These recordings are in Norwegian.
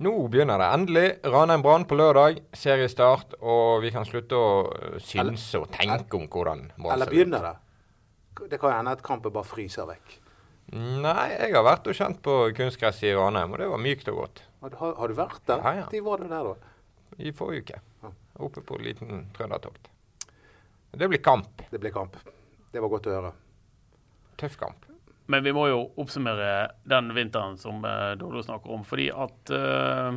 Nå begynner det endelig. Ranheim Brann på lørdag. Seriestart. Og vi kan slutte å øh, synse og tenke om hvordan Brann Eller begynner det? Det kan hende at kampen bare fryser vekk. Nei, jeg har vært og kjent på kunstgress i Ranheim, og det var mykt og godt. Har, har, du vært der? Ja, ja. De var du der, da? I forrige uke. Oppe på en liten trøndertokt. Det blir kamp. Det blir kamp. Det var godt å høre. Tøff kamp. Men vi må jo oppsummere den vinteren som uh, Dodo snakker om. Fordi at uh,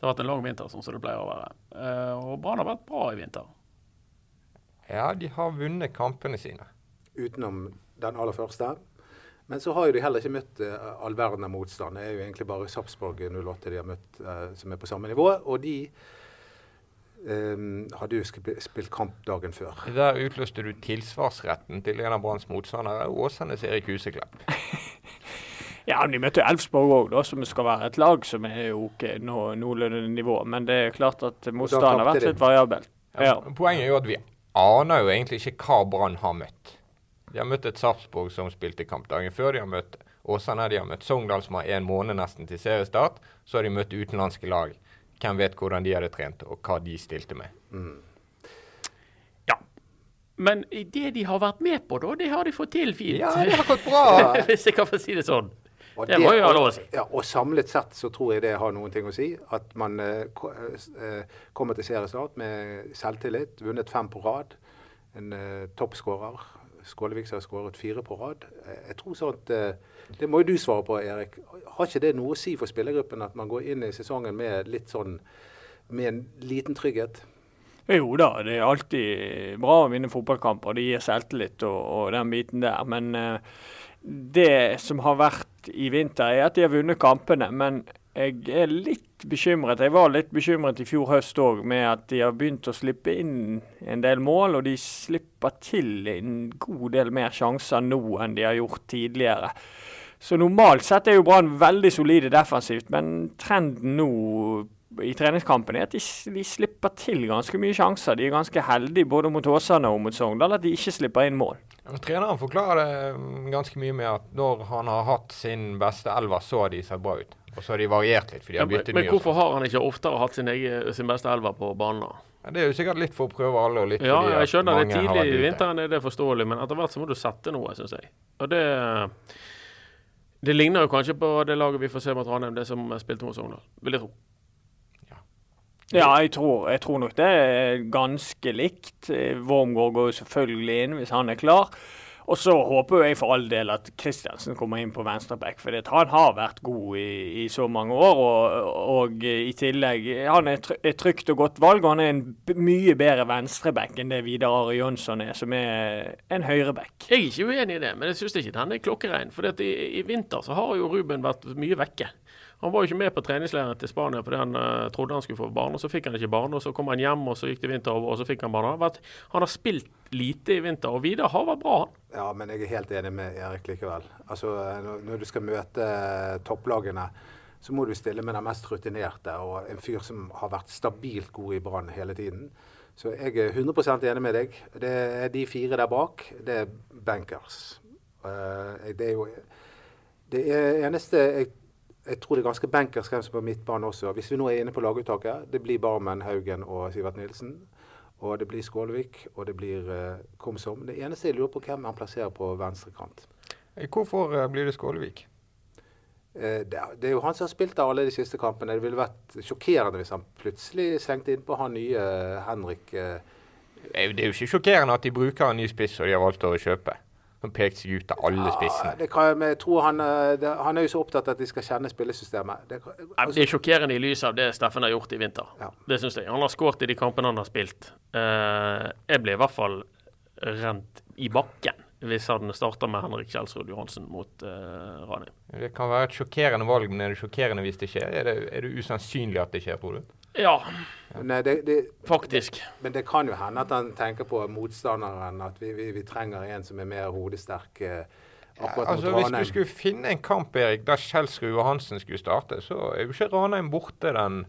det har vært en lang vinter, sånn som det pleier å være. Uh, og Brann har vært bra i vinter. Ja, de har vunnet kampene sine. Utenom den aller første. Men så har jo de heller ikke møtt uh, all verden av motstand. Det er jo egentlig bare Sarpsborg 08 de har møtt uh, som er på samme nivå. Og de eh, hadde jo spilt kamp dagen før. Der utløste du tilsvarsretten til en av Branns motstandere, Åsenes Erik Huseklepp. Ja, men de møtte Elfsborg òg, som skal være et lag som er jo ikke no, noenlunde nivå. Men det er klart at motstanden har vært litt variabel. Ja, Ja. Poenget er jo at vi aner jo egentlig ikke hva Brann har møtt. De har møtt et Sarpsborg som spilte kamp dagen før. De har møtt Åsane, de har møtt Sogndal som har en måned nesten til seriestart. Så har de møtt utenlandske lag. Hvem vet hvordan de hadde trent, og hva de stilte med. Ja. Men det de har vært med på, da, det har de fått til fint. Ja, det har gått bra! Hvis jeg kan få si det sånn. Og Det må jo ha lov å si. Ja, og samlet sett så tror jeg det har noen ting å si. At man eh, eh, kommer til seriestart med selvtillit, vunnet fem på rad. En uh, toppskårer. Skålevik har skåret fire på rad. Eh, jeg tror sånt, at, Det må jo du svare på, Erik. Har ikke det noe å si for spillergruppen at man går inn i sesongen med litt sånn med en liten trygghet? Jo da, det er alltid bra å vinne fotballkamper. Det gir selvtillit og, og den biten der. Men eh, det som har vært i vinter, er at de har vunnet kampene. Men jeg er litt bekymret. Jeg var litt bekymret i fjor høst òg, med at de har begynt å slippe inn en del mål. Og de slipper til en god del mer sjanser nå enn de har gjort tidligere. Så normalt sett er jo Brann veldig solide defensivt, men trenden nå i treningskampen er at de, de slipper til ganske mye sjanser. De er ganske heldige både mot Åsane og mot Sogndal at de ikke slipper inn mål. Ja, men Treneren forklarer det mm, ganske mye med at når han har hatt sin beste elver, så har de sett bra ut. Og så har de variert litt, for de har byttet byttet men og hvorfor sånn. har han ikke oftere hatt sin, egen, sin beste elver på banen? Ja, det er jo sikkert litt for å prøve alle, og litt Ja, fordi jeg skjønner det. Tidlig i vinteren er det forståelig, men etter hvert så må du sette noe, syns jeg. Og det Det ligner jo kanskje på det laget vi får se mot Ranheim, det som spilte mot Sogndal, vil jeg tro. Ja, jeg tror, jeg tror nok det er ganske likt. Wormgård går jo selvfølgelig inn hvis han er klar. Og så håper jeg for all del at Kristiansen kommer inn på venstreback, for han har vært god i, i så mange år. Og, og i tillegg Han er et trygt og godt valg, og han er en mye bedre venstreback enn det Vidar Are Jønsson er, som er en høyreback. Jeg er ikke uenig i det, men jeg syns ikke han er klokkerein. For i, i vinter så har jo Ruben vært mye vekke. Han var jo ikke med på treningsleiren til Spania fordi han uh, trodde han skulle få barn, og så fikk han ikke barn. og Så kom han hjem, og så gikk det vinter over, og så fikk han barn. Han har, spilt lite i vinter, og Vidar har vært bra. Ja, men jeg er helt enig med Erik likevel. Altså, når- Når du skal møte eh, topplagene, så må du stille med den mest rutinerte og en fyr som har vært stabilt god i Brann hele tiden. Så jeg er 100% enig med deg. Det er de fire der bak. Det er bankers. Uh, det er jo Det eneste jeg, jeg tror det er ganske benkers hvem som på midtbanen også. Hvis vi nå er inne på laguttaket, det blir Barmen, Haugen og Sivert Nilsen. Og det blir Skålevik, og det blir uh, Komsom. Det eneste jeg lurer på hvem han plasserer på venstre kant. Eh, Hvorfor uh, blir det Skålevik? Uh, det, er, det er jo han som har spilt der alle de siste kampene. Det ville vært sjokkerende hvis han plutselig slengte innpå han nye Henrik. det er jo ikke sjokkerende at de bruker en ny spiss, og de har valgt å kjøpe. Som pekte seg ut av alle Ja, spissene. det kan, jeg- tror han, eh, det, han er jo så opptatt av at de skal kjenne spillesystemet. Det, kan- Nei, Det er sjokkerende i lys av det Steffen har gjort i vinter. Ja. Det syns jeg. Han har skåret i de kampene han har spilt. Uh, jeg ble i hvert fall rent i bakken hvis han starter med Henrik Kjelsrud Johansen mot uh, Rani. Det kan være et sjokkerende valg, men er det sjokkerende hvis det skjer? Er det, er det usannsynlig at det skjer, tror du? Ja, Nei, det, det, faktisk. men det kan jo hende at han tenker på motstanderen. At vi, vi, vi trenger en som er mer hodesterk. eh, akkurat Altså, mot Hvis du skulle finne en kamp Erik, der Kjelsrud og Hansen skulle starte, så er jo ikke Ranheim borte den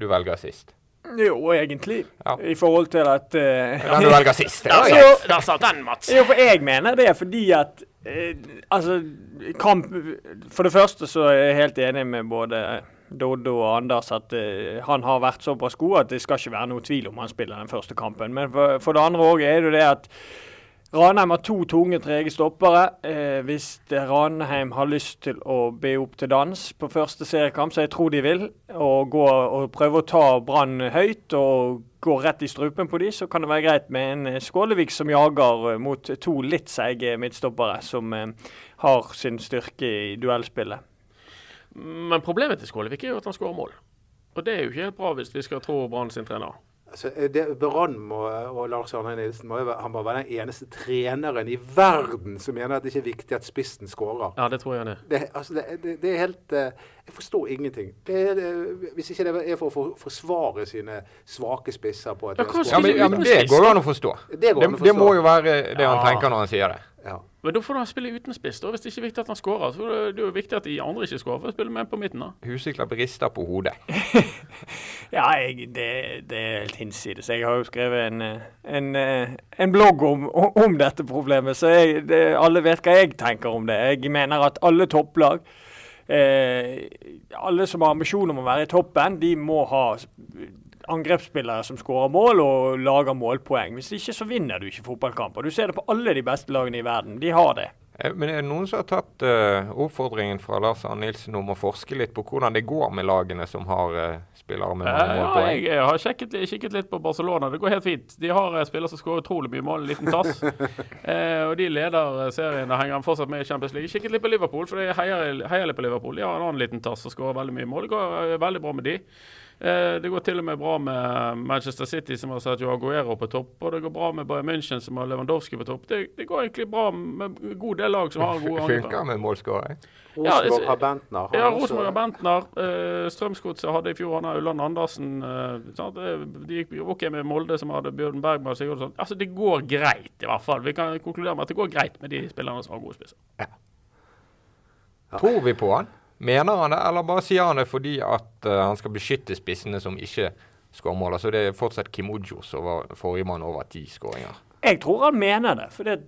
du velger sist. Jo, egentlig. Ja. I forhold til at uh, Den du velger sist. det Der der satt den, Mats. Jo, for jeg mener det fordi at uh, Altså, kamp For det første så er jeg helt enig med både Doddo og Anders at uh, han har vært såpass god at det skal ikke være noe tvil om han spiller den første kampen. Men for, for det andre òg er det det at Ranheim har to tunge, trege stoppere. Eh, hvis Ranheim har lyst til å be opp til dans på første seriekamp, så jeg tror de vil, og, gå, og prøve å ta Brann høyt og gå rett i strupen på de, så kan det være greit med en eh, Skålevik som jager eh, mot to litt seige midtstoppere, som eh, har sin styrke i duellspillet. Men problemet til Skålevik er jo at han skårer mål. Og det er jo ikke helt bra hvis vi skal tro Brann sin trener. Altså, Brann og Lars Arne Nilsen må, han må være den eneste treneren i verden som mener at det ikke er viktig at spissen skårer. Ja, det tror jeg det. Det, altså, det, det er helt uh, Jeg forstår ingenting. hvis ikke det er for å forsvare sine svake spisser på et ja, ja, men, ja, men det går jo an å forstå. Det, det, må jo være det han tenker når han sier det. Ja. Men da får han spille uten spiss. da, Hvis det ikke er viktig at han skårer, så er det jo viktig at de andre ikke skårer. for å spille med på midten da. Huseklepp rister på hodet. ja, jeg, det, det, er helt hinsides. Jeg har jo skrevet en, en, en blogg om, om, dette problemet, så jeg, det, alle vet hva jeg tenker om det. Jeg mener at alle topplag eh, alle som har ambisjoner om å være i toppen, de må ha angrepsspillere som skårer mål og lager målpoeng. Hvis ikke så vinner du ikke fotballkamper. Du ser det på alle de beste lagene i verden. De har det. Eh, men er det noen som har tatt uh, oppfordringen fra Lars Arne Nilsen om å forske litt på hvordan det går med lagene som har uh, spillere med mange målpoeng? Ja, jeg, jeg har kikket, kikket, litt på Barcelona. Det går helt fint. De har uh, spillere som skårer utrolig mye mål, en liten tass. og de leder serien og henger fortsatt med i Champions League. Kikket litt på Liverpool, for jeg heier, heier litt på Liverpool. De har en annen liten tass og skårer veldig mye mål. Det går veldig bra med de. Eh, det går til og med bra med Manchester City, som har Sergio Aguero på topp. Og det går bra med Bayern München, som har Lewandowski på topp. Det, det, går egentlig bra med en god del lag som har gode angrep. Funker med målskåring? Rosenborg har Bentner. Ja, Rosenborg har Bentner. Uh, Strømsgodset hadde i fjor han Ulland Andersen. Uh, de gikk OK med Molde, som hadde Bjørn Bergman. Sigurdsson. Altså, det går greit, i hvert fall. Vi kan konkludere med at det går greit med de spillerne som har gode spisser. Ja. Tror vi på han? Mener han det, eller bare sier han det fordi at uh, han skal beskytte spissene som ikke skårer mål? Altså det er fortsatt Kim som var forrige mann over ti skåringer. Jeg tror han mener det. For det,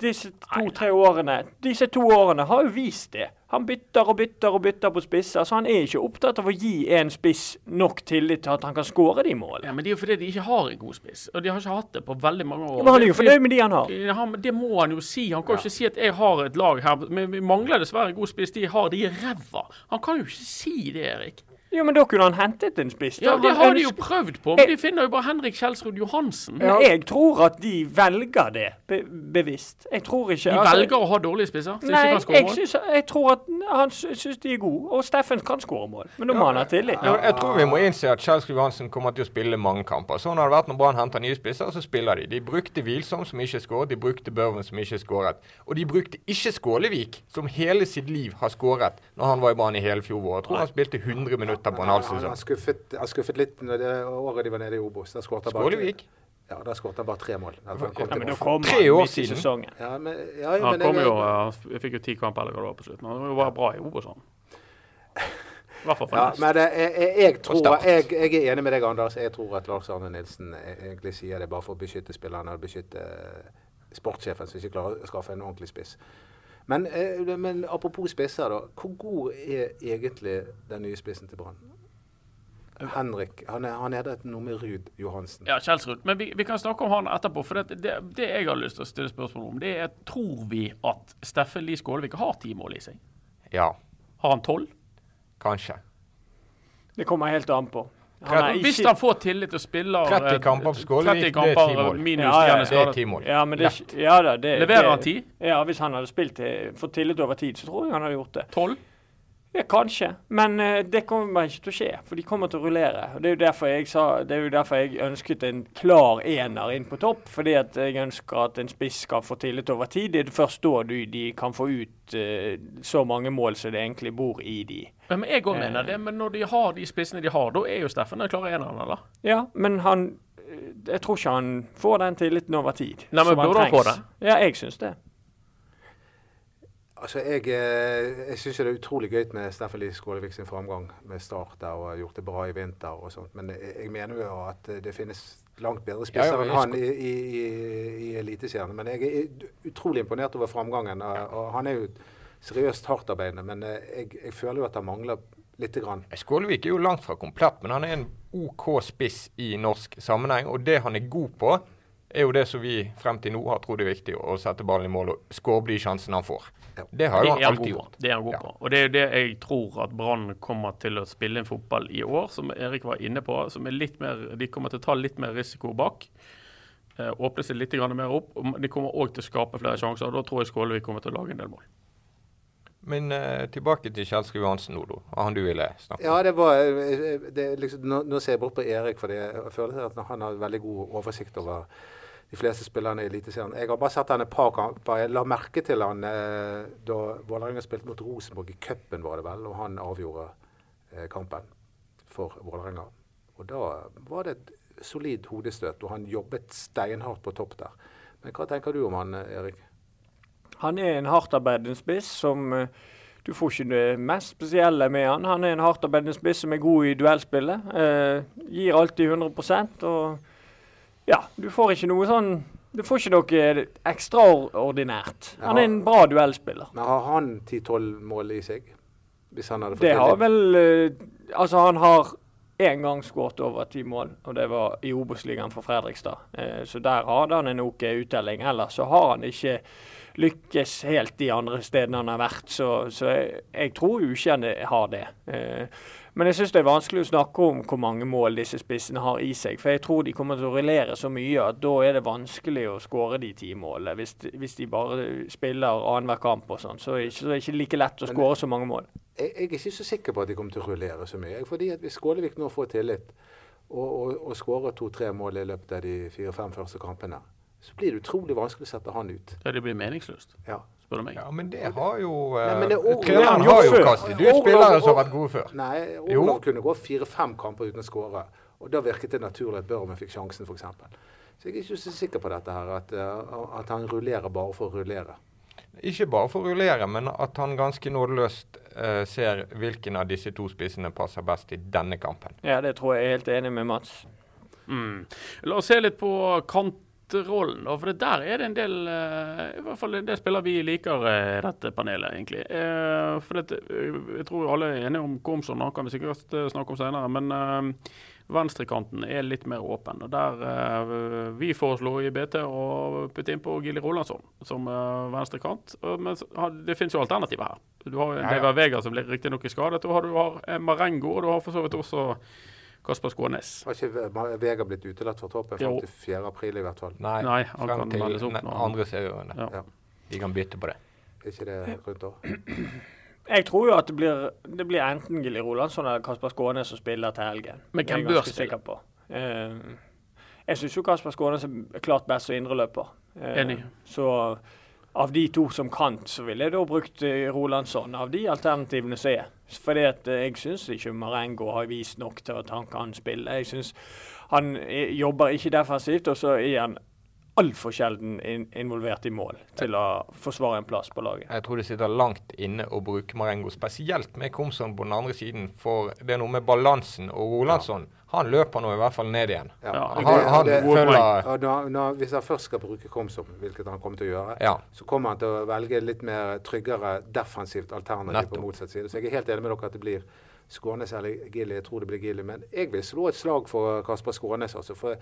disse to-tre årene Disse to årene har jo vist det. Han bytter og bytter og bytter på spisser, så han er ikke opptatt av å gi en spiss nok tillit til at han kan skåre de målene. Ja, men det er jo fordi de ikke har en god spiss, og de har ikke hatt det på veldig mange år. Ja, men han er jo fornøyd med de han har. Det må han jo si. Han kan jo ja. ikke si at 'jeg har et lag her', men vi mangler dessverre en god spiss. De har de ræva. Han kan jo ikke si det, Erik. Ja, men da kunne han hentet en spiss. Ja, Det har de jo prøvd på, men de finner jo bare Henrik Kjelsrud Johansen. Ja. Jeg tror at de velger det be bevisst. Jeg tror ikke De altså, velger å ha dårlige spisser? Nei, jeg, synes, jeg, tror at han syns de er gode, og Steffen kan skåre mål. Men da må ja, han ha tillit. Ja, jeg tror vi må innse at Kjelsrud Johansen kommer til å spille mange kamper. Sånn har det vært når Brann henter nye spisser, så spiller de. De brukte Hvilsom, som ikke skåret. De brukte Børven, som ikke skåret. Og de brukte ikke Skålevik, som hele sitt liv har skåret når han var i banen i hele fjor vår. Jeg tror han spilte 100 minutter på en halv sesong skuffet, han skuffet litt når det året de var nede i Obos. Da skåret han bare ja, da skåret han bare tre mål. Ja, men kom tre år siden. Sesongen. Ja, men, ja, ja, han kom jo, uh, fikk jo ti kamper eller hva det var på slutten. Han var bra i Obos. han. ja, men det, jeg, jeg, jeg, tror, jeg, jeg, er enig med deg, Anders. Jeg tror at Lars Arne Nilsen egentlig sier det bare for å beskytte spillerne og beskytte sportssjefen, som ikke klarer å skaffe en ordentlig spiss. Men, eh, men apropos spisser, da. Hvor god er egentlig den nye spissen til Brann? Henrik. Han er, han er det noe med Ruud Johansen. Ja, Kjelsrud. Men vi, vi, kan snakke om han etterpå. For det, det, det, jeg har lyst til å stille spørsmål om, det er tror vi at Steffen Lie Skålevik har ti mål i seg? Ja. Har han tolv? Kanskje. Det kommer helt an på. Han ikke... Hvis han får tillit til å spille 30 kamper på Skålevik, det er ti mål. Minus ja, ja, det er ti mål. Ja, det, ja, da, det, Leverer han ti? Ja, hvis han hadde spilt til, fått tillit over tid, så tror jeg han hadde gjort det. Tolv? Ja, kanskje, men uh, det kommer bare ikke til å skje. For de kommer til å rullere. Og Det er jo derfor jeg, sa, det er jo derfor jeg ønsket en klar ener inn på topp. Fordi at jeg ønsker at en spiss skal få tillit over tid. Det er først da du, de kan få ut uh, så mange mål som det egentlig bor i de. Men Jeg òg mener det, men når de har de spissene de har, da er jo Steffen den klare eneren, eller? Ja, men han Jeg tror ikke han får den tilliten over tid. Nei, men Burde han få det? Ja, jeg syns det. Altså, Jeg, eh, jeg syns det er utrolig gøy med Steffen Lie Skålevik sin framgang med Start der og har gjort det bra i vinter og sånt. Men jeg, mener jo at det finnes langt bedre spisser ja, enn han i, i, i, i Eliteserien. Men jeg er utrolig imponert over framgangen. Og han er jo seriøst hardtarbeidende, men eh, jeg, jeg føler jo at han mangler Lite grann. Skålevik er jo langt fra komplett, men han er en OK spiss i norsk sammenheng. Og det han er god på, er jo det som vi frem til nå har trodd er viktig, å sette ballen i mål og skåre de sjansene han får. Det har jo han alltid gjort. Det er han god på. Og det er jo det jeg tror at Brann kommer til å spille en fotball i år, som Erik var inne på. som er litt mer, De kommer til å ta litt mer risiko bak. Eh, åpne seg litt grann mer opp. De kommer òg til å skape flere sjanser. og Da tror jeg Skålevik kommer til å lage en del mål. Men eh, tilbake til Kjelsrud Johansen nå, da. Han du ville snakke om? Ja, det var eh, det, er liksom, nå, nå ser jeg bort på Erik, for jeg føler at han har veldig god oversikt over de fleste spillerne i Eliteserien. Jeg har bare sett han et par kamper. Jeg la merke til han eh, da Vålerenga spilte mot Rosenborg i cupen, var det vel, og han avgjorde eh, kampen for Vålerenga. Og da var det et solid hodestøt, og han jobbet steinhardt på topp der. Men hva tenker du om han, eh, Erik? Han er en hardtarbeidende spiss som eh, Du får ikke det mest spesielle med han. Han er en hardtarbeidende spiss som er god i duellspillet. Eh, gir alltid 100% og ja, du får ikke noe sånn Du får ikke noe ekstraordinært. Han er en bra duellspiller. Men har han 10-12 mål i seg? Hvis han hadde fått Det Det har vel eh, Altså, han har én gang skåret over ti mål, og det var i Obos-ligaen for Fredrikstad. Eh, så der hadde han en OK uttelling. Ellers så har han ikke lykkes helt de andre stedene han har vært, så, så jeg, jeg tror ukjente har det. Eh, men jeg syns det er vanskelig å snakke om hvor mange mål disse spissene har i seg. For jeg tror de kommer til å rullere så mye at da er det vanskelig å skåre de ti målene. Hvis, hvis de bare spiller annenhver kamp og sånn, så så er det ikke like lett å skåre så mange mål. jeg, jeg er ikke så sikker på at de kommer til å rullere så mye. Fordi at Hvis Skålevik nå får tillit og, og, og skårer to-tre mål i løpet av de fire-fem første kampene, så blir det utrolig vanskelig å sette han ut. Ja, Det blir meningsløst, Ja. spør du meg. Ja, men det har jo eh, Nei, det er Treneren har jo kastet ut spillere som har vært gode før. Nei, Olav kunne gå fire-fem kamper uten å skåre. Og da virket det naturlig at Børmen fikk sjansen, f.eks. Så jeg er ikke så sikker på dette her, at, eh, at han rullerer bare for å rullere. Ikke bare for å rullere, men at han ganske nådeløst uh, ser hvilken av disse to spissene passer best i denne kampen. Ja, det tror jeg er helt enig med Mats. Mm. La oss se litt på kantrollen, da, for det der er det en del eh, i hvert fall en del spillere vi liker eh, i dette panelet, egentlig. Eh, for det, Jeg tror alle er enige om Komson, han kan vi sikkert snakke om senere. Men venstrekanten er litt mer åpen. og Der Vi foreslo i BT å putte inn på Gilly Rolandsson som venstrekant. Men det finnes jo alternativer her. Du har Ja, ja. Vega som blir riktignok skadet, og du har Marengo, og du har for så vidt også Kasper Skånes. Har ikke Vega blitt utelatt fra troppen Jo. fram til 4. april i hvert fall? Nei, Nei, han frem kan til meldes opp nå. andre serierunde. Ja. Ja. De kan bytte på det. Er ikke det rundt år? Jeg tror jo at det blir, det blir enten Gilly Rolandsson eller Kasper Skånes som spiller til helgen. Men hvem bør spille? på. Eh, jeg syns jo Kasper Skånes er klart best som indreløper. Eh, Enig. Så av de to som kan, så ville jeg da brukt eh, Rolandsson av de alternativene som er. Fordi eh, jeg syns ikke Marengo har vist nok til at han kan spille. Jeg syns han eh, jobber ikke defensivt, og så er han altfor sjelden in involvert i mål til å forsvare en plass på laget. Jeg tror det sitter langt inne å bruke Marengo, spesielt med Komson på den andre siden. For det er noe med balansen. Og Rolandsson, han løper nå i hvert fall ned igjen. Ja. Han, Han, det- han det- følger Og når, når, hvis han først skal bruke Komsom, hvilket han kommer til å gjøre, Ja. så kommer han til å velge litt mer tryggere defensivt alternativ Netto. på motsatt side. Så jeg er helt enig med dere at det blir Skånes eller Gilly. Jeg tror det blir Gilly. Men jeg vil slå et slag for Kasper Skånes. Altså, for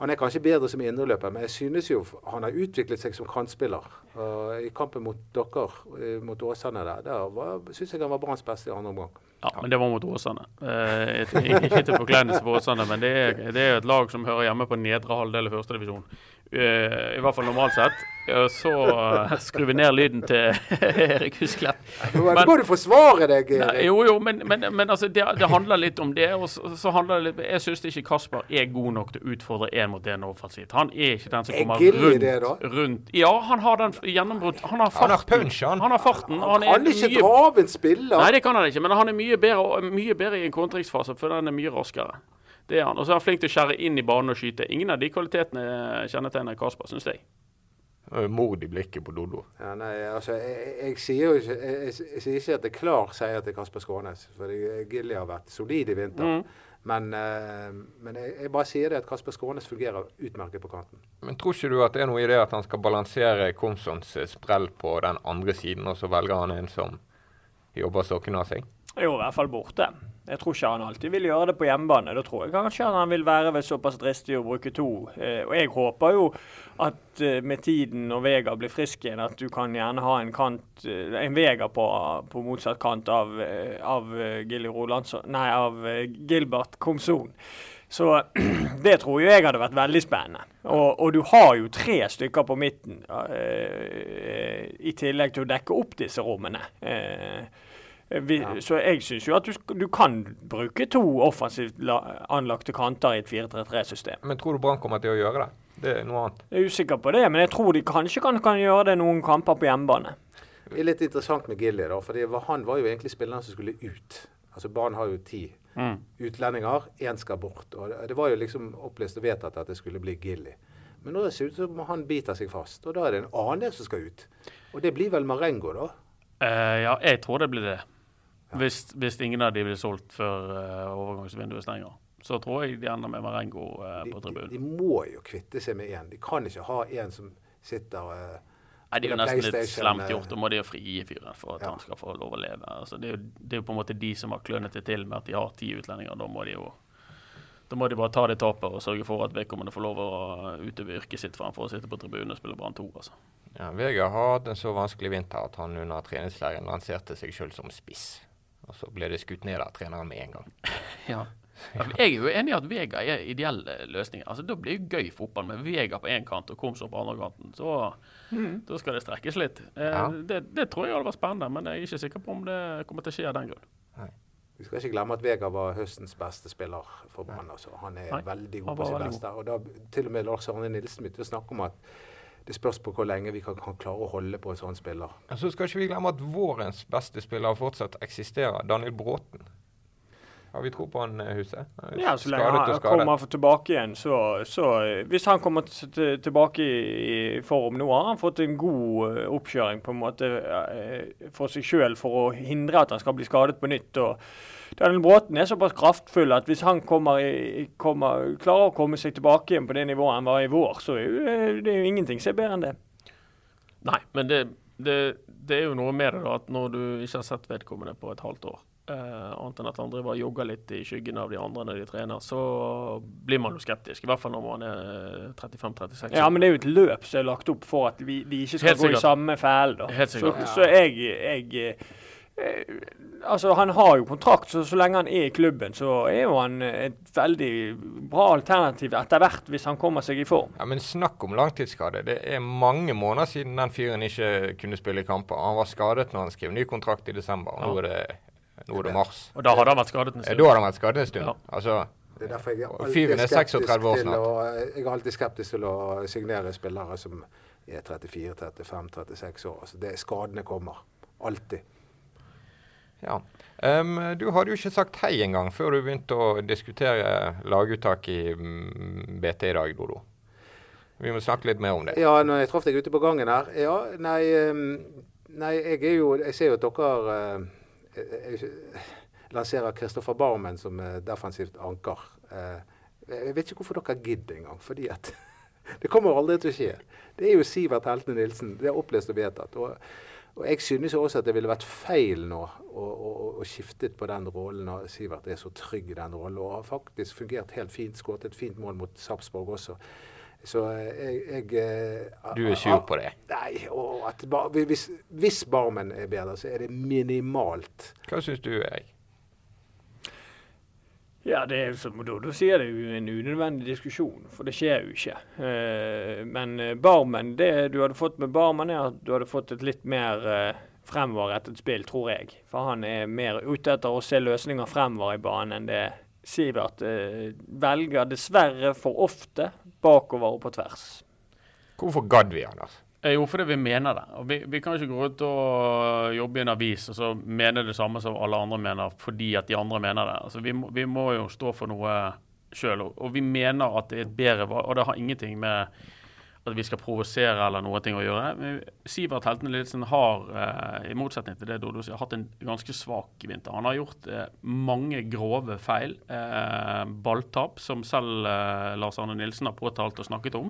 han er kanskje bedre som indreløper, men jeg synes jo han har utviklet seg som kantspiller. Og I kampen mot dere, eh, mot Åsane der, der syns jeg han var Branns beste i andre omgang. Ja, men det var mot Åsane. Eh, ikke til forkleinelse for Åsane, men det er, det er et lag som hører hjemme på nedre halvdel i førstedivisjon. Uh, I hvert fall normalt sett. Uh, så uh, skrur vi ned lyden til Erik Husklepp. Nå må du forsvare deg, Erik! jo, jo, men, men, men altså, det, det handler litt om det. Og så, så handler det litt Jeg syns ikke Kasper er god nok til å utfordre én mot én offensivt. Han er ikke den som Er kommer rundt, det, rundt Ja, han har den gjennombrudd. Han har farten. Han har punch, han. Han har farten. Han han er kan ikke mye dra av en spiller! Nei, det kan han ikke, men han er mye bedre, mye bedre i en kontringsfase, for den er mye raskere. Det er han. Og så er han flink til å skjære inn i banen og skyte. Ingen av de kvalitetene kjennetegner Kasper, syns jeg. Mord i blikket på Dodo. Ja, nei, altså, jeg, jeg, jeg sier jo ikke, jeg, jeg, sier ikke at det er klar seier til Kasper Skånes. For Gilly har vært solid i vinter. Mm. Men, eh, men jeg, jeg bare sier det at Kasper Skånes fungerer utmerket på kanten. Men tror ikke du at det er noe i det at han skal balansere Komsons sprell på den andre siden, og så velger han en som jobber sokkene av seg? Jo, i hvert fall borte. Jeg tror ikke han alltid vil gjøre det på hjemmebane. Da tror jeg kanskje han vil være ved såpass dristig å bruke to. Eh, og jeg håper jo at eh, med tiden når Vega blir frisk igjen, at du kan gjerne ha en kant, eh, en Vega på, på motsatt kant av, av Nei, av Gilbert Komson. Så det tror jeg hadde vært veldig spennende. Og, og du har jo tre stykker på midten i tillegg til å dekke opp disse rommene. Eh, vi, Så jeg syns jo at du, du kan bruke to offensivt la, anlagte kanter i et 4-3-3-system. Men tror du Brann kommer til å gjøre det? Det er noe annet. Jeg er usikker på det, men jeg tror de kanskje kan, kan gjøre det noen kamper på hjemmebane. Det er litt interessant med Gilly, da, for han var jo egentlig spilleren som skulle ut. Altså Brann har jo ti utlendinger, én skal bort. og Det var jo liksom opplest og vedtatt at det skulle bli Gilly. Men nå ser det ut som han biter seg fast, og da er det en annen som skal ut. Og det blir vel Marengo, da? Uh, ja, jeg tror det blir det. Hvis, hvis ingen av de blir solgt før uh, overgangsvinduet stenger. Så tror jeg de ender med Marengo uh, De, på de, tribunen. de må jo kvitte seg med én. De kan ikke ha en som sitter uh, Nei, Det er jo nesten litt slemt gjort. Da må de jo frigi fyren for at Ja. han skal få lov å leve. Altså, det, er jo, det er jo på en måte de som har klønet det til med at de har ti utlendinger. Da må de jo da må de bare ta det tapet og sørge for at vedkommende får lov å utøve yrket sitt fremfor å sitte på tribunen og spille Brann 2. Altså. Ja, Vegard har hatt en så vanskelig vinter at han under treningsleiren lanserte seg selv som spiss. Og så ble det skutt ned av treneren med en gang. Ja. Jeg er jo enig i at Vega er ideelle løsninger. Altså, Da blir det gøy fotball med Vega på én kant og Komsor på andre kanten. Så da skal det strekkes litt. Eh, Ja. det, det tror jeg hadde vært spennende, men jeg er ikke sikker på om det kommer til å skje av den grunn. Vi skal ikke glemme at Vega var høstens beste spiller for Brann. Altså. Han er Nei, veldig god på sitt beste. Og da til og med Lars Arne Nilsen begynte å snakke om at det spørs på hvor lenge vi kan, kan klare å holde på en sånn spiller. Så så skal ikke vi glemme at vårens beste spiller fortsatt eksisterer, Daniel Bråten. Har vi tro på han, eh, Huset? Han Ja, så lenge han kommer tilbake igjen, så, så eh, Hvis han kommer tilbake i, form nå, har han fått en god eh, oppkjøring på en måte for seg sjøl for å hindre at han skal bli skadet på nytt. og Daniel Bråten er såpass kraftfull at hvis han kommer i, kommer, klarer å komme seg tilbake igjen på det nivået han var i vår, så er eh, det jo ingenting som er bedre enn det. Nei, men det, det, det er jo noe med det da, at når du ikke har sett vedkommende på et halvt år, eh, annet enn at han driver og jogger litt i skyggen av de andre når de trener, så blir man jo skeptisk. I hvert fall når man er 35-36 Ja, men det er jo et løp som er lagt opp for at vi, de ikke skal gå i samme fæl. Så, så jeg, jeg eh, Altså, han har jo kontrakt, så så lenge han er i klubben, så er jo han et veldig bra alternativ etter hvert, hvis han kommer seg i form. Ja, Men snakk om langtidsskade. Det er mange måneder siden den fyren ikke kunne spille i kamper. Han var skadet når han skrev ny kontrakt i desember. og Nå er det, nå er det mars. Og da hadde han vært skadet en stund. da hadde han vært skadet en stund. Ja. Altså, Det er derfor jeg er alltid er skeptisk 36 år til snart. å, jeg er alltid skeptisk til å signere spillere som er 34-35-36 år. Altså det, skadene kommer. Alltid. Ja. Um, du hadde jo ikke sagt hei engang før du begynte å diskutere laguttak i mm, BT i dag, Dodo. Vi må snakke litt mer om det. Ja, når jeg traff deg ute på gangen her Ja, nei, nei jeg er jo Jeg ser jo at dere jeg, jeg, lanserer Kristoffer Barmen som eh, defensivt anker. Eh, jeg vet ikke hvorfor dere gidder engang. Fordi at det kommer aldri til å skje. Det er jo Sivert Heltene Nilsen. Det er opplest og vedtatt. Og, og jeg synes også at det ville vært feil nå å, å, å skifte på den rollen når Sivert er så trygg i den rollen. Og har faktisk fungert helt fint. Skåret et fint mål mot Sarpsborg også. Så eh, jeg, jeg eh, Du er sur på det. Nei, og at bar, hvis, hvis Barmen er bedre, så er det minimalt. Hva syns du, Erik? Ja, det er som Dodo sier, det er jo en unødvendig diskusjon, for det skjer jo ikke. Eh, men eh, Barmen, det du hadde fått med Barmen, er at du hadde fått et litt mer eh, fremoverrettet spill, tror jeg. For han er mer ute etter å se løsninger fremover i banen enn det Sivert velger dessverre for ofte bakover og på tvers. Hvorfor gadd vi, Anders? Eh, Jo, fordi vi mener det. Og vi, vi kan ikke gå ut og jobbe i en avis og så mene det samme som alle andre mener fordi at de andre mener det. Altså, vi, må, vi må jo stå for noe sjøl. Og, vi mener at det er et bedre valg. Og det har ingenting med at vi skal provosere eller noe å gjøre. Sivert Heltene Lidsen har, eh, i motsetning til det Dodo sier, hatt en ganske svak vinter. Han har gjort eh, mange grove feil. Balltap, som selv Lars Arne Nilsen har påtalt og snakket om.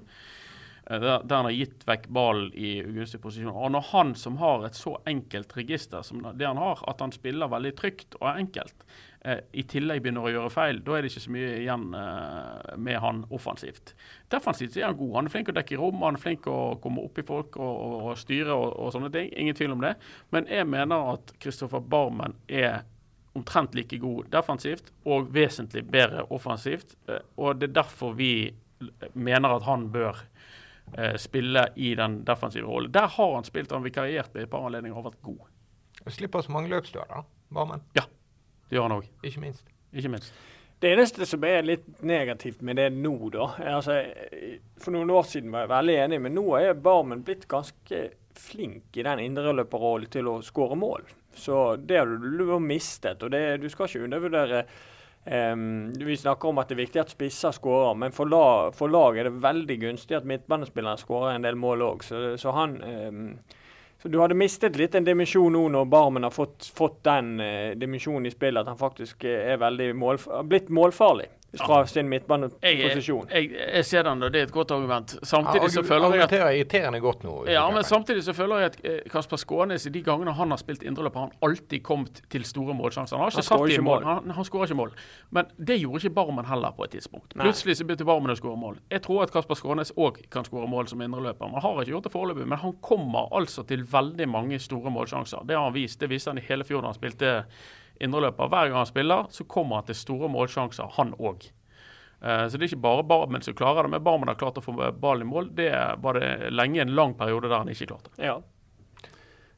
Eh, der, han har gitt vekk ballen i ugunstig posisjon. Og når han som har et så enkelt register som det han har, at han spiller veldig trygt og enkelt, eh, i tillegg begynner å gjøre feil, da er det ikke så mye igjen eh, med han offensivt. Defensivt er han god. Han er flink å dekke i rom, han er flink å komme opp i folk og, og, og styre og, og sånne ting. Ingen tvil om det. Men jeg mener at Kristoffer Barmen er omtrent like god defensivt og vesentlig bedre offensivt. Eh, og det er derfor vi mener at han bør eh, spille i den defensive rollen. Der har han spilt, han vikariert ved et par anledninger og vært god. Slipper så mange da. Barmen. Det gjør han òg, Ikke minst. ikke minst. Det eneste som er litt negativt med det nå, da er altså, For noen år siden var jeg veldig enig, men nå er Barmen blitt ganske flink i den indreløperrollen til å skåre mål. Så det har du, du mistet. og det, Du skal ikke undervurdere um, Vi snakker om at det er viktig at spisser skårer, men for lag, for lag, er det veldig gunstig at midtbanespilleren skårer en del mål òg. Så, så han um, så Du hadde mistet litt en dimensjon nå når Barmen har fått, fått den uh, dimensjonen i spillet, at han faktisk er veldig målf blitt målfarlig fra sin midtbaneposisjon. Jeg, jeg, jeg ser den, og det er et godt argument. Samtidig Ja, så føler jeg at irriterende godt nå. ja, men samtidig så føler jeg at eh, Kasper Skånes i de gangene han har spilt indreløp, har han alltid kommet til store målsjanser. Han har ikke Han satt i mål. mål. Han, han skårer ikke mål. Men det gjorde ikke Barmen heller på et tidspunkt. Nei. Plutselig så begynte Barmen å skåre mål. Jeg tror at Kasper Skånes òg kan skåre mål som indreløper. Man har ikke gjort det foreløpig, men han kommer altså til veldig mange store målsjanser. Det har han vist. Det viste han i hele fjor da han spilte indreløper. Hver gang han spiller, så kommer han til store målsjanser, han òg. Eh, Så det er ikke bare Barmen som klarer det, men Barmen har klart å få ballen i mål. Det var det lenge en lang periode der han ikke klarte. Ja.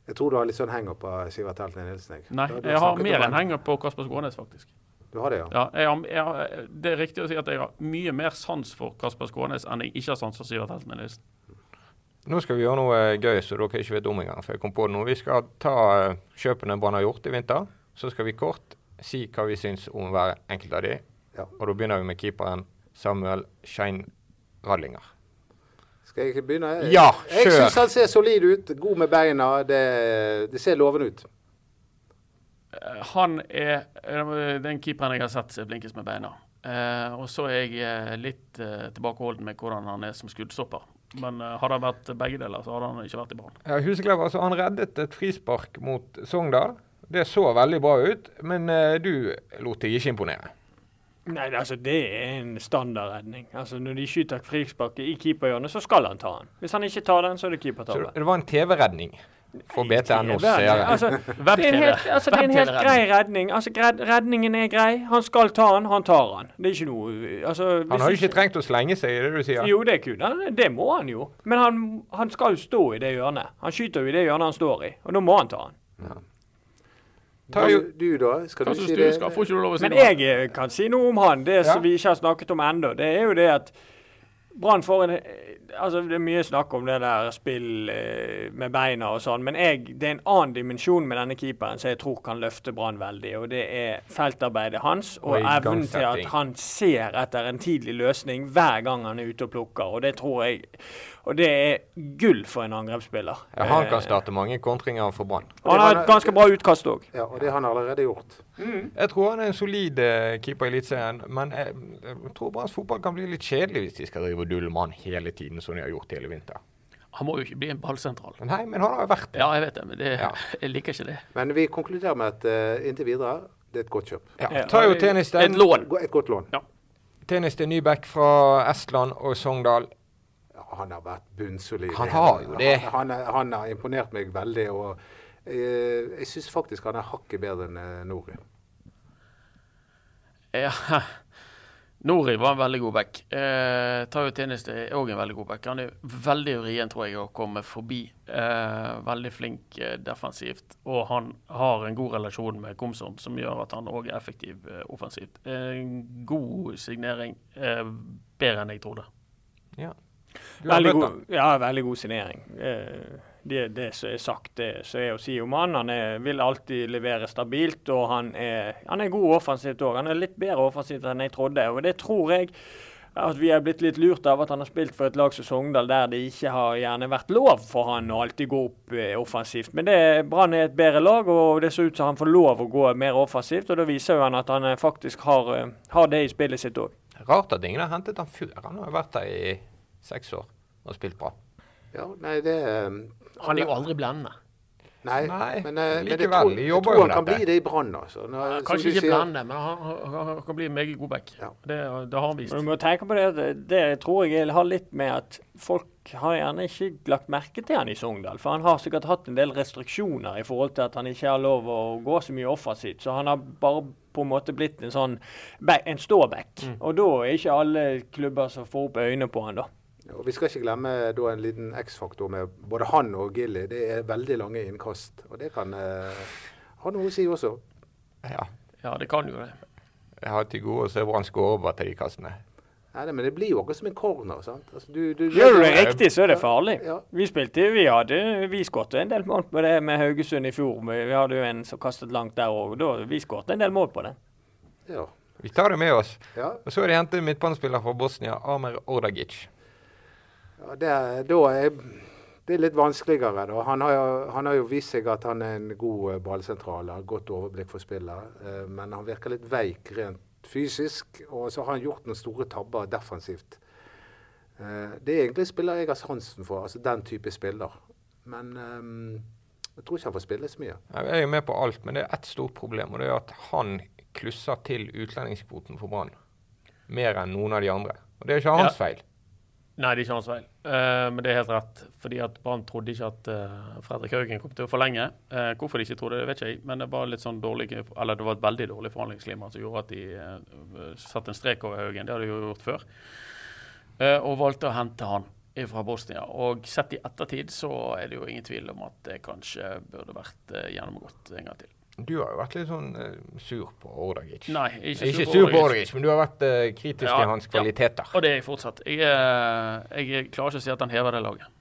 Jeg tror du har litt sånn henger på Sivert Helten Nilsen. jeg. Nei, jeg har mer enn henger på Kasper Skånes, faktisk. Du har det, ja? Ja, jeg har, jeg har, det er riktig å si at jeg har mye mer sans for Kasper Skånes enn jeg ikke har sans for Sivert Helten Nilsen. Nå skal vi gjøre noe gøy som dere ikke vet om engang. For jeg kom på det nå. Vi skal ta eh, kjøpene Brann har gjort i vinter. Så skal vi kort si hva vi syns om hver enkelt av de. Ja. Og da begynner vi med keeperen Samuel Schein Radlinger. Skal jeg begynne? Ja, kjør! Jeg syns han ser solid ut. God med beina. Det, det ser lovende ut. Eh, Han er den keeperen jeg har sett som er blinkest med beina. Eh, og så er jeg eh, litt eh, tilbakeholden med hvordan han er som skuddstopper. Men eh, hadde han vært begge deler, så hadde han ikke vært i Brann. Ja, Huseklev, altså, han reddet et frispark mot Sogndal. Det så veldig bra ut, men eh, du lot deg ikke imponere. Nei, altså det er en standardredning. Altså Når de skyter frispark i keeperhjørnet, så skal han ta den. Hvis han ikke tar den, så er det keepertabbe. det var en TV-redning for BTNOs Det er- seere. Altså, det er en helt, altså, det er en helt grei redning. Altså, gred, redningen er grei. Han skal ta den, han tar den. Det er ikke noe altså, Han har jo ikke trengt å slenge seg, er det du sier? Jo, det kunne han. Det må han jo. Men han, han skal stå i det hjørnet. Han skyter jo i det hjørnet han står i, og da må han ta den. Ta jo, Du, du da? Skal Hva du si du? det? Skal, får ikke du lov å si Men noe? jeg eh, kan si noe om han. Det Ja. som vi ikke har snakket om ennå, det er jo det at Brann får en eh, Altså, det er mye snakk om det der spill eh, med beina og sånn, men jeg, det er en annen dimensjon med denne keeperen som jeg tror kan løfte Brann veldig, og det er feltarbeidet hans og, Og evnen til at han ser etter en tidlig løsning hver gang han er ute og plukker, og det tror jeg Og det er gull for en angrepsspiller. ja, han Eh, kan starte mange kontringer for Brann. Han har et ganske bra utkast òg. Ja, og det har han allerede gjort. Jeg tror han er en solid eh, keeper i Eliteserien, men jeg, jeg tror Branns fotball kan bli litt kjedelig hvis de skal drive og dulle med han hele tiden, som de har gjort hele vinter. Han må jo ikke bli en ballsentral. Nei, men han har jo vært det. Ja, jeg vet det, men det, Ja. jeg liker ikke det. Men vi konkluderer med at uh, inntil videre, det er et godt kjøp. Ja. Ja. Ta jo tennis Et lån. Et godt lån. tennis til Nybekk fra Estland og Sogndal. Ja, han har vært bunnsolid. Han har jo det. Han, han, han har imponert meg veldig. og eh, Jeg syns faktisk han er hakket bedre enn Nori. Ja. Nori var en veldig god back. Eh, Tayo Tennis er òg en veldig god back. Han er veldig vrien, tror jeg, å komme forbi. Eh, veldig flink eh, defensivt. Og han har en god relasjon med Komsom, som gjør at han òg er effektiv eh, offensivt. En god signering. Eh, bedre enn jeg trodde. Ja. Veldig god, ja, veldig god signering. Eh, det, det som er sagt, det som er å si om han. Han er, vil alltid levere stabilt, og han er, han er god offensivt òg. Han er litt bedre offensivt enn jeg trodde. Og det tror jeg at vi er blitt litt lurt av at han har spilt for et lag som Sogndal, der det ikke har gjerne vært lov for han å alltid gå opp eh, offensivt. Men Brann er et bedre lag, og det ser ut som han får lov å gå mer offensivt. Og da viser jo han at han eh, faktisk har, eh, har det i spillet sitt òg. Rart at ingen har hentet han før. Han har vært der i seks år. og spilt bra. Ja, nei, det eh, Han er jo aldri blendende. Nei, Nei, men, eh, men jeg tror, jeg tror han kan dette. bli det i Brann. Altså. Når- Kanskje ikke sier- blendende, men han, han, han kan bli en meget god back. Ja. Det, det har han vist. Men du må tenke på det, det tror jeg har litt med at folk har gjerne ikke lagt merke til han i Sogndal. For han har sikkert hatt en del restriksjoner i forhold til at han ikke har lov å gå så mye offensivt. Så han har bare på en måte blitt en sånn back, en ståback. Og da er ikke alle klubber som får opp øynene på han da. Og Vi skal ikke glemme da en liten X-faktor med både han og Gilly. Det er veldig lange innkast. Og det kan eh, ha noe å si også. Ja. Ja, det kan jo det. Jeg har til gode å se hvor han skårer over til de kastene. Nei, det- men det blir jo akkurat som en corner. sant? Altså, du, du, Gjør du det riktig, så er det farlig. Ja. Vi spilte, vi hadde, vi skåret en del mål på det med Haugesund i fjor. men Vi hadde jo en som kastet langt der òg. Vi skåret en del mål på det. Ja. Vi tar det med oss. ja. Og så er det hentet en midtbanespiller fra Bosnia, Amer Ordagic. Ja det, er, da er, det er litt vanskeligere. Da. Han, har jo, han har jo vist seg at han er en god eh, ballsentral, har godt overblikk for spillet. eh, Men han virker litt veik rent fysisk, og så har han gjort noen store tabber defensivt. Eh, Det er egentlig spiller jeg har sansen for, altså den type spiller. Men jeg tror ikke han får spille så mye. Jeg er jo med på alt, men det er ett stort problem, og det er at han klusser til utlendingskvoten for Brann. Mer enn noen av de andre. Og det er ikke hans Ja. feil. Nei, det er ikke hans feil. Uh, men det er helt rett. Fordi at Brann trodde ikke at uh, Fredrik Haugen kom til å forlenge. Uh, hvorfor de ikke trodde det, vet ikke jeg. Men det var litt sånn dårlig, eller det var et veldig dårlig forhandlingsklima som gjorde at de satte en strek over Haugen. Det hadde de jo gjort før. Og valgte å hente han fra Bosnia. Og sett i ettertid så er det jo ingen tvil om at det kanskje burde vært gjennomgått en gang til. Du har jo vært litt sånn uh, sur på Ordagic. Nei, ikke, Ikke sur på Ordagic. Men du har vært uh, kritisk Ja, til hans ja. kvaliteter. Og det er jeg fortsatt. Jeg, uh, jeg klarer ikke å si at han hever det laget.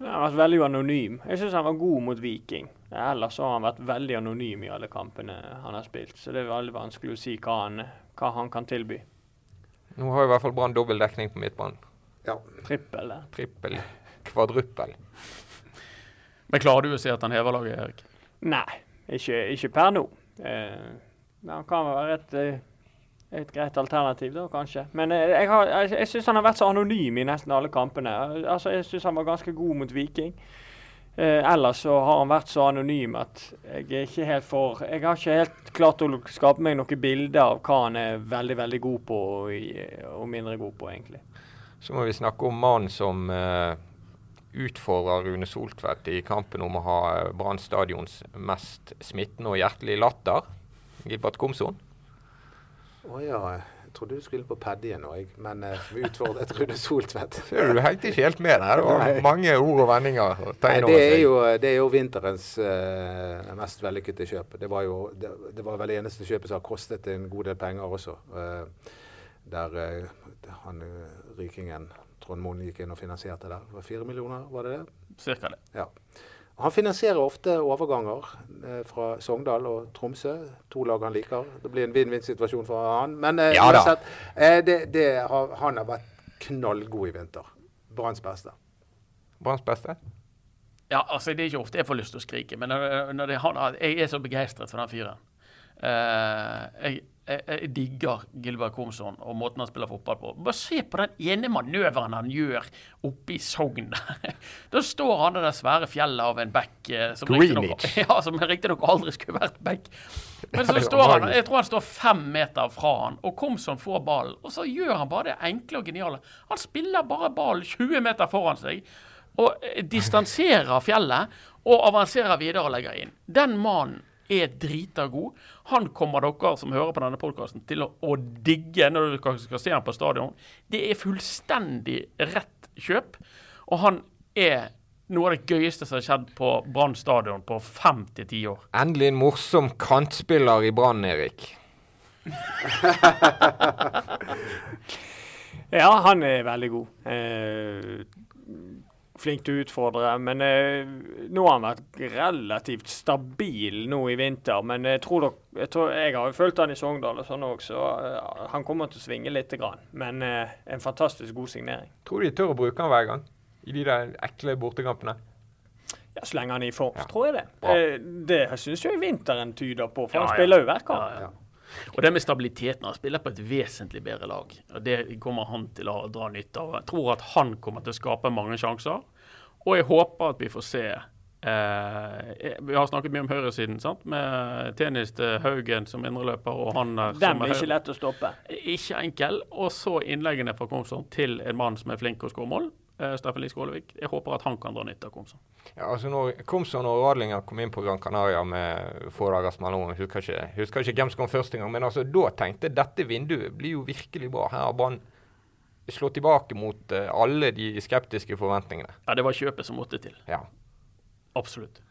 Han har vært veldig anonym. Jeg syns han var god mot Viking. Ellers har han vært veldig anonym i alle kampene han har spilt. Så det er veldig vanskelig å si hva han, hva han kan tilby. Nå har jo i hvert fall Brann dobbel dekning på midtbanen. Ja. Trippel. Trippel, kvadruppel. Men klarer du å si at han hever laget, Erik? Nei, ikke, ikke per nå. Eh, han kan være et, eh, et greit alternativ, da, kanskje. Men eh, jeg, har- jeg, jeg syns han har vært så anonym i nesten alle kampene. Altså, Jeg syns han var ganske god mot Viking. Eh, ellers så har han vært så anonym at jeg er ikke helt for Jeg har ikke helt klart å skape meg noe bilde av hva han er veldig, veldig god på og, og mindre god på, egentlig. Så må vi snakke om mannen som uh, utfordrer Rune Soltvedt i kampen om å ha eh, Brann stadions mest smittende og hjertelige latter. Gilbert Komson. Å ja, jeg trodde du skulle på paddien nå, jeg. Men uh, utfordret Rune Soltvedt. Du, hengte ikke helt med der. Det var mange ord og vendinger Nei, det, er jo, det er jo vinterens uh, mest vellykkede kjøp. Det var jo det, det var vel eneste kjøpet som har kostet en god del penger også. Uh, der han rykingen rikingen Trond Moen gikk inn og finansierte der. Det var Fire millioner, var det det? Cirka det. Ja. Han finansierer ofte overganger eh, fra Sogndal og Tromsø. To lag han liker. Det blir en vinn-vinn-situasjon for han. Men eh, Ja uansett, eh, det, det har, han har vært knallgod i vinter. Branns beste. Branns beste? Ja, altså Det er ikke ofte jeg får lyst til å skrike, men når, når det, han, jeg er så begeistret for den fyren. Uh, jeg, jeg, jeg digger Gilbert Komsson og måten han spiller fotball på. Bare se på den ene manøveren han gjør oppe i Sogn. da står han i det svære fjellet av en back eh, som riktignok ja, som aldri skulle vært back. Men så står han, jeg tror han står fem meter fra han, og Komsson får ballen. Og så gjør han bare det enkle og geniale. Han spiller bare ballen 20 meter foran seg og eh, distanserer fjellet og avanserer videre og legger inn. Den mannen er drita god. Han kommer dere som hører på denne podkasten til å, å digge når dere skal se han på stadion. Det er fullstendig rett kjøp, og han er noe av det gøyeste som har skjedd på Brann stadion på fem til ti år. Endelig en morsom kantspiller i Brann, Erik. Ja, han er veldig god. Eh, flink til å utfordre. Men eh, nå har han vært relativt stabil nå i vinter. Men jeg tror, dere, jeg, tror jeg har jo fulgt han i Sogndal og sånn òg, så eh, han kommer til å svinge litt. Grann. Men eh, en fantastisk god signering. Tror de tør å bruke han hver gang? I de der ekle bortekampene? Ja, Så lenge han er i form, Ja. tror jeg det. Bra. Eh, det syns jeg vinteren tyder på, for Ja, han ja. spiller jo hver kamp. Ja, ja. Og det med stabiliteten. Han spiller på et vesentlig bedre lag. og Det kommer han til å dra nytte av. Jeg tror at han kommer til å skape mange sjanser. Og jeg håper at vi får se eh, Vi har snakket mye om høyresiden, sant? med tennis til Haugen som indreløper. og han er, Den som er ikke lett å stoppe. Ikke enkel. Og så innleggene fra Komsson til en mann som er flink til å skåre mål. Eh, Steffen Lie Skålevik. Jeg håper at han kan dra nytte av Komsson. Ja, altså når Komsom og Radlinger kom inn på Gran Canaria med få dagers mellomrom, husker ikke, husker ikke hvem som kom første gang, men altså, da tenkte jeg dette vinduet blir jo virkelig bra. Her har Brann slått tilbake mot eh, alle de skeptiske forventningene. Ja, Det var kjøpet som måtte til. Ja. Absolutt.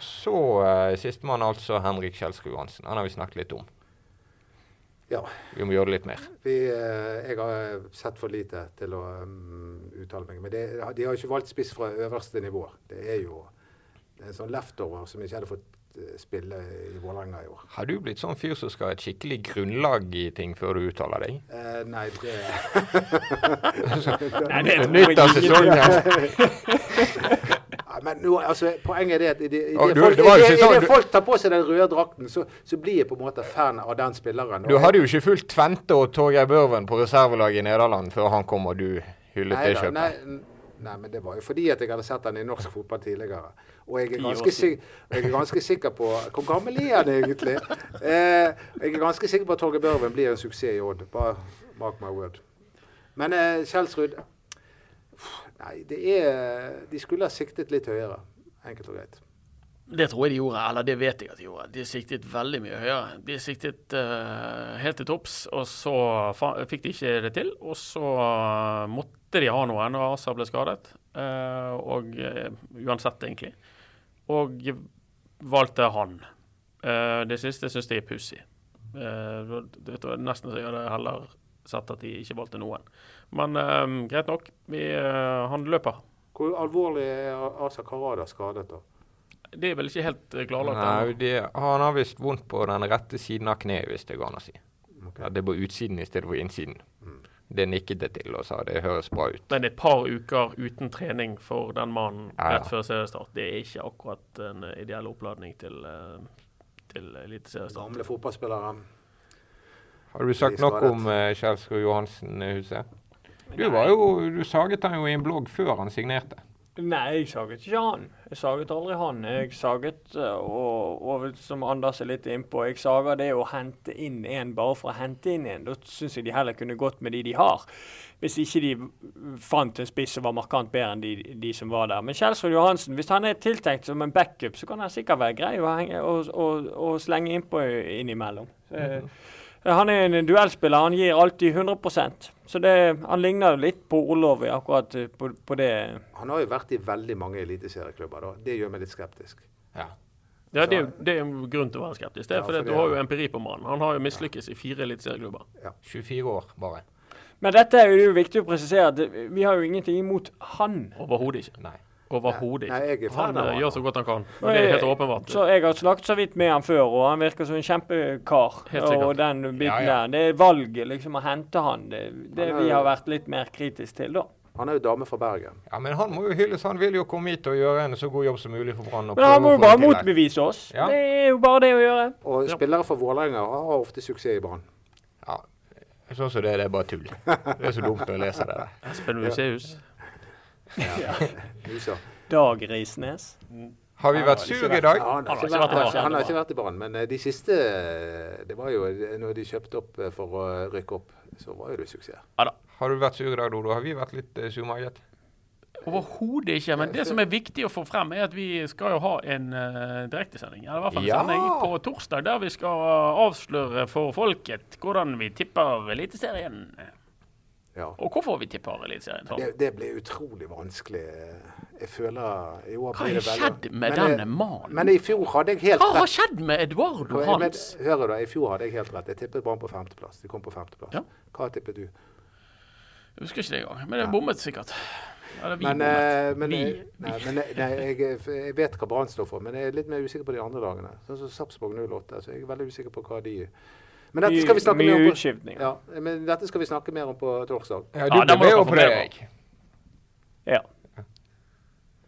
Så uh, sistemann altså Henrik Kjelsrud Johansen. Han har vi snakket litt om. Ja. Vi må gjøre det litt mer. Vi, eh, jeg har sett for lite til å um, uttale meg. Men det, de har ikke valgt spiss fra øverste nivå. Det er jo det er en sånn leftover som ikke hadde fått spille i Vålerenga i år. Har du blitt sånn fyr som skal ha et skikkelig grunnlag i ting før du uttaler deg? Eh, nei, det Nei, det er Nytt av sesongen. Ja, men nå, altså, Poenget er det at i det, i Å, det, du- folk, sånn, folk tar på seg den røde drakten, så, så blir jeg på en måte fan av den spilleren. Du hadde jo ikke fulgt Tvente og Torgeir Børven på reservelaget i Nederland før han kom og du hyllet det kjøpet. Nei, nei, men det var jo fordi at jeg hadde sett han i norsk fotball tidligere. Og jeg er ganske, sikker, jeg er ganske sikker på Hvor gammel er han egentlig? Eh, jeg er ganske sikker på at Torgeir Børven blir en suksess i Odd. Bare mark my word. Men eh, Kjelsrud Nei, det er De skulle ha siktet litt høyere. Enkelt og greit. Det tror jeg de gjorde, eller det vet jeg at de gjorde. De siktet veldig mye høyere. De siktet uh, helt til topps, og så fikk de ikke det til. Og så eh, måtte de ha noe når Asa ble skadet, uh, og uh, uansett, egentlig. Og valgte han. Det siste syns jeg er pussig. Nesten så jeg hadde heller sett at de ikke valgte noen. Men greit nok. Vi, han løper. Hvor alvorlig er Asa Karada skadet, da? Det er vel ikke helt eh, klarlagt Nei, de, han har visst vondt på den rette siden av kneet, hvis det går an å si. Okay. Ja, det er på utsiden i stedet for innsiden. Mm. Det nikket det til og sa det høres bra ut. Men et par uker uten trening for den mannen Ja, ja. rett før seriestart, det er ikke akkurat en eh, ideell oppladning til, eh, til eliteseriestart. Gamle fotballspillere. Har du sagt nok om uh, Kjelsrud Johansen, eh, Huset? Du, var jo, du saget han jo i en blogg før han signerte. Nei, jeg saget ikke han. Jeg saget aldri han. Jeg saget, eh, og, og som Anders er litt innpå, jeg sager det å hente inn en bare for å hente inn en. Da syns jeg de heller kunne gått med de de har. Hvis ikke de fant en spiss som var markant bedre enn de, de som var der. Men Kjelsrud Johansen, hvis han er tiltenkt som en backup, så kan han sikkert være grei å, henge, å, å, å slenge innpå innimellom. Så, -hmm. Han er en duellspiller. Han gir alltid 100 Så det, han ligner litt på Olof i akkurat eh, på, på det. Han har jo vært i veldig mange eliteserieklubber. da. Det gjør meg litt skeptisk. Ja. Ja, det, det er en grunn til å være skeptisk. Det er Ja, fordi for du har jo empiri på mannen. Han har jo mislykkes i fire eliteserieklubber. Ja. 24 år, bare. Men dette er jo viktig å presisere at vi har jo ingenting imot han. Overhodet ikke. Nei. Overhodet Nei, ikke. jeg er fan Han av eh, gjør så godt han kan. Og det er helt åpenbart. Så jeg har snakket så vidt med han før, og han virker som en kjempekar. Og den biten Ja, ja. der. Det er valget, liksom, å hente han. Det, det Han er vi har vært litt mer kritisk til, da. Han er jo dame fra Bergen. Ja, Men han må jo hylles. Han vil jo komme hit og gjøre en så god jobb som mulig for Brann. Men han må jo bare motbevise oss. Ja. Det er jo bare det å gjøre. Og Ja. spillere fra Vålerenga har ofte suksess i Brann. Ja. Sånn som det, det er bare tull. Det er så dumt å lese det der. Espen Museus. Husa. Dag Risnes. Har vi vært sure i dag? Ja, han har vært, han har- han har ikke vært i Brann. Men eh, de siste eh, Det var jo eh, når de kjøpte opp for å rykke opp, så var jo det suksess. Har du vært sur i dag, Dodo? Har vi vært litt uh, surmaget? Overhodet ikke. Men det som er viktig å få frem, er at vi skal jo ha en uh, direktesending. Eller i hvert fall en Ja. sending på torsdag, der vi skal avsløre for folket hvordan vi tipper Eliteserien. Ja. Og hvorfor vi tipper Eliteserien. Det, det ble utrolig vanskelig. Jeg føler i år Hva har skjedd med Men, denne mannen? Men i fjor hadde jeg helt rett. Hva har skjedd med Eduardo Hans? hør du, I fjor hadde jeg helt rett. Jeg tippet Brann på femteplass. De kom på femteplass. Ja. Hva tippet du? Jeg husker ikke det engang, men det bommet sikkert. Eller vi Men, bommet. eh, men, vi. nei, men eh, nei, jeg, jeg vet hva Brann står for, men jeg er litt mer usikker på de andre dagene. Sånn som Sarpsborg 08. Så jeg er veldig usikker på hva de Men dette skal vi snakke Mye mer om på, utskiftninger. ja, men dette skal vi snakke mer om på torsdag. Ja, Ja, du da blir med opp på det, jeg. Ja.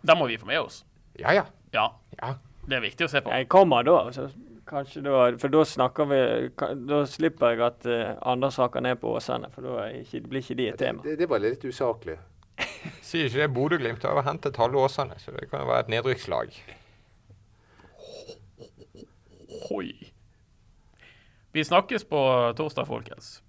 Da må vi få med oss. Ja, ja. Ja, ja. det er viktig å se på. Jeg kommer da, så kanskje da For da snakker vi Da slipper jeg at uh, saker rakker ned på Åsane, for da blir ikke de et tema. Det, det var litt usaklig. Sier ikke det Bodø-Glimt har hentet halve Åsane, så det kan jo være et nedrykkslag. Hoi. Vi snakkes på torsdag, folkens.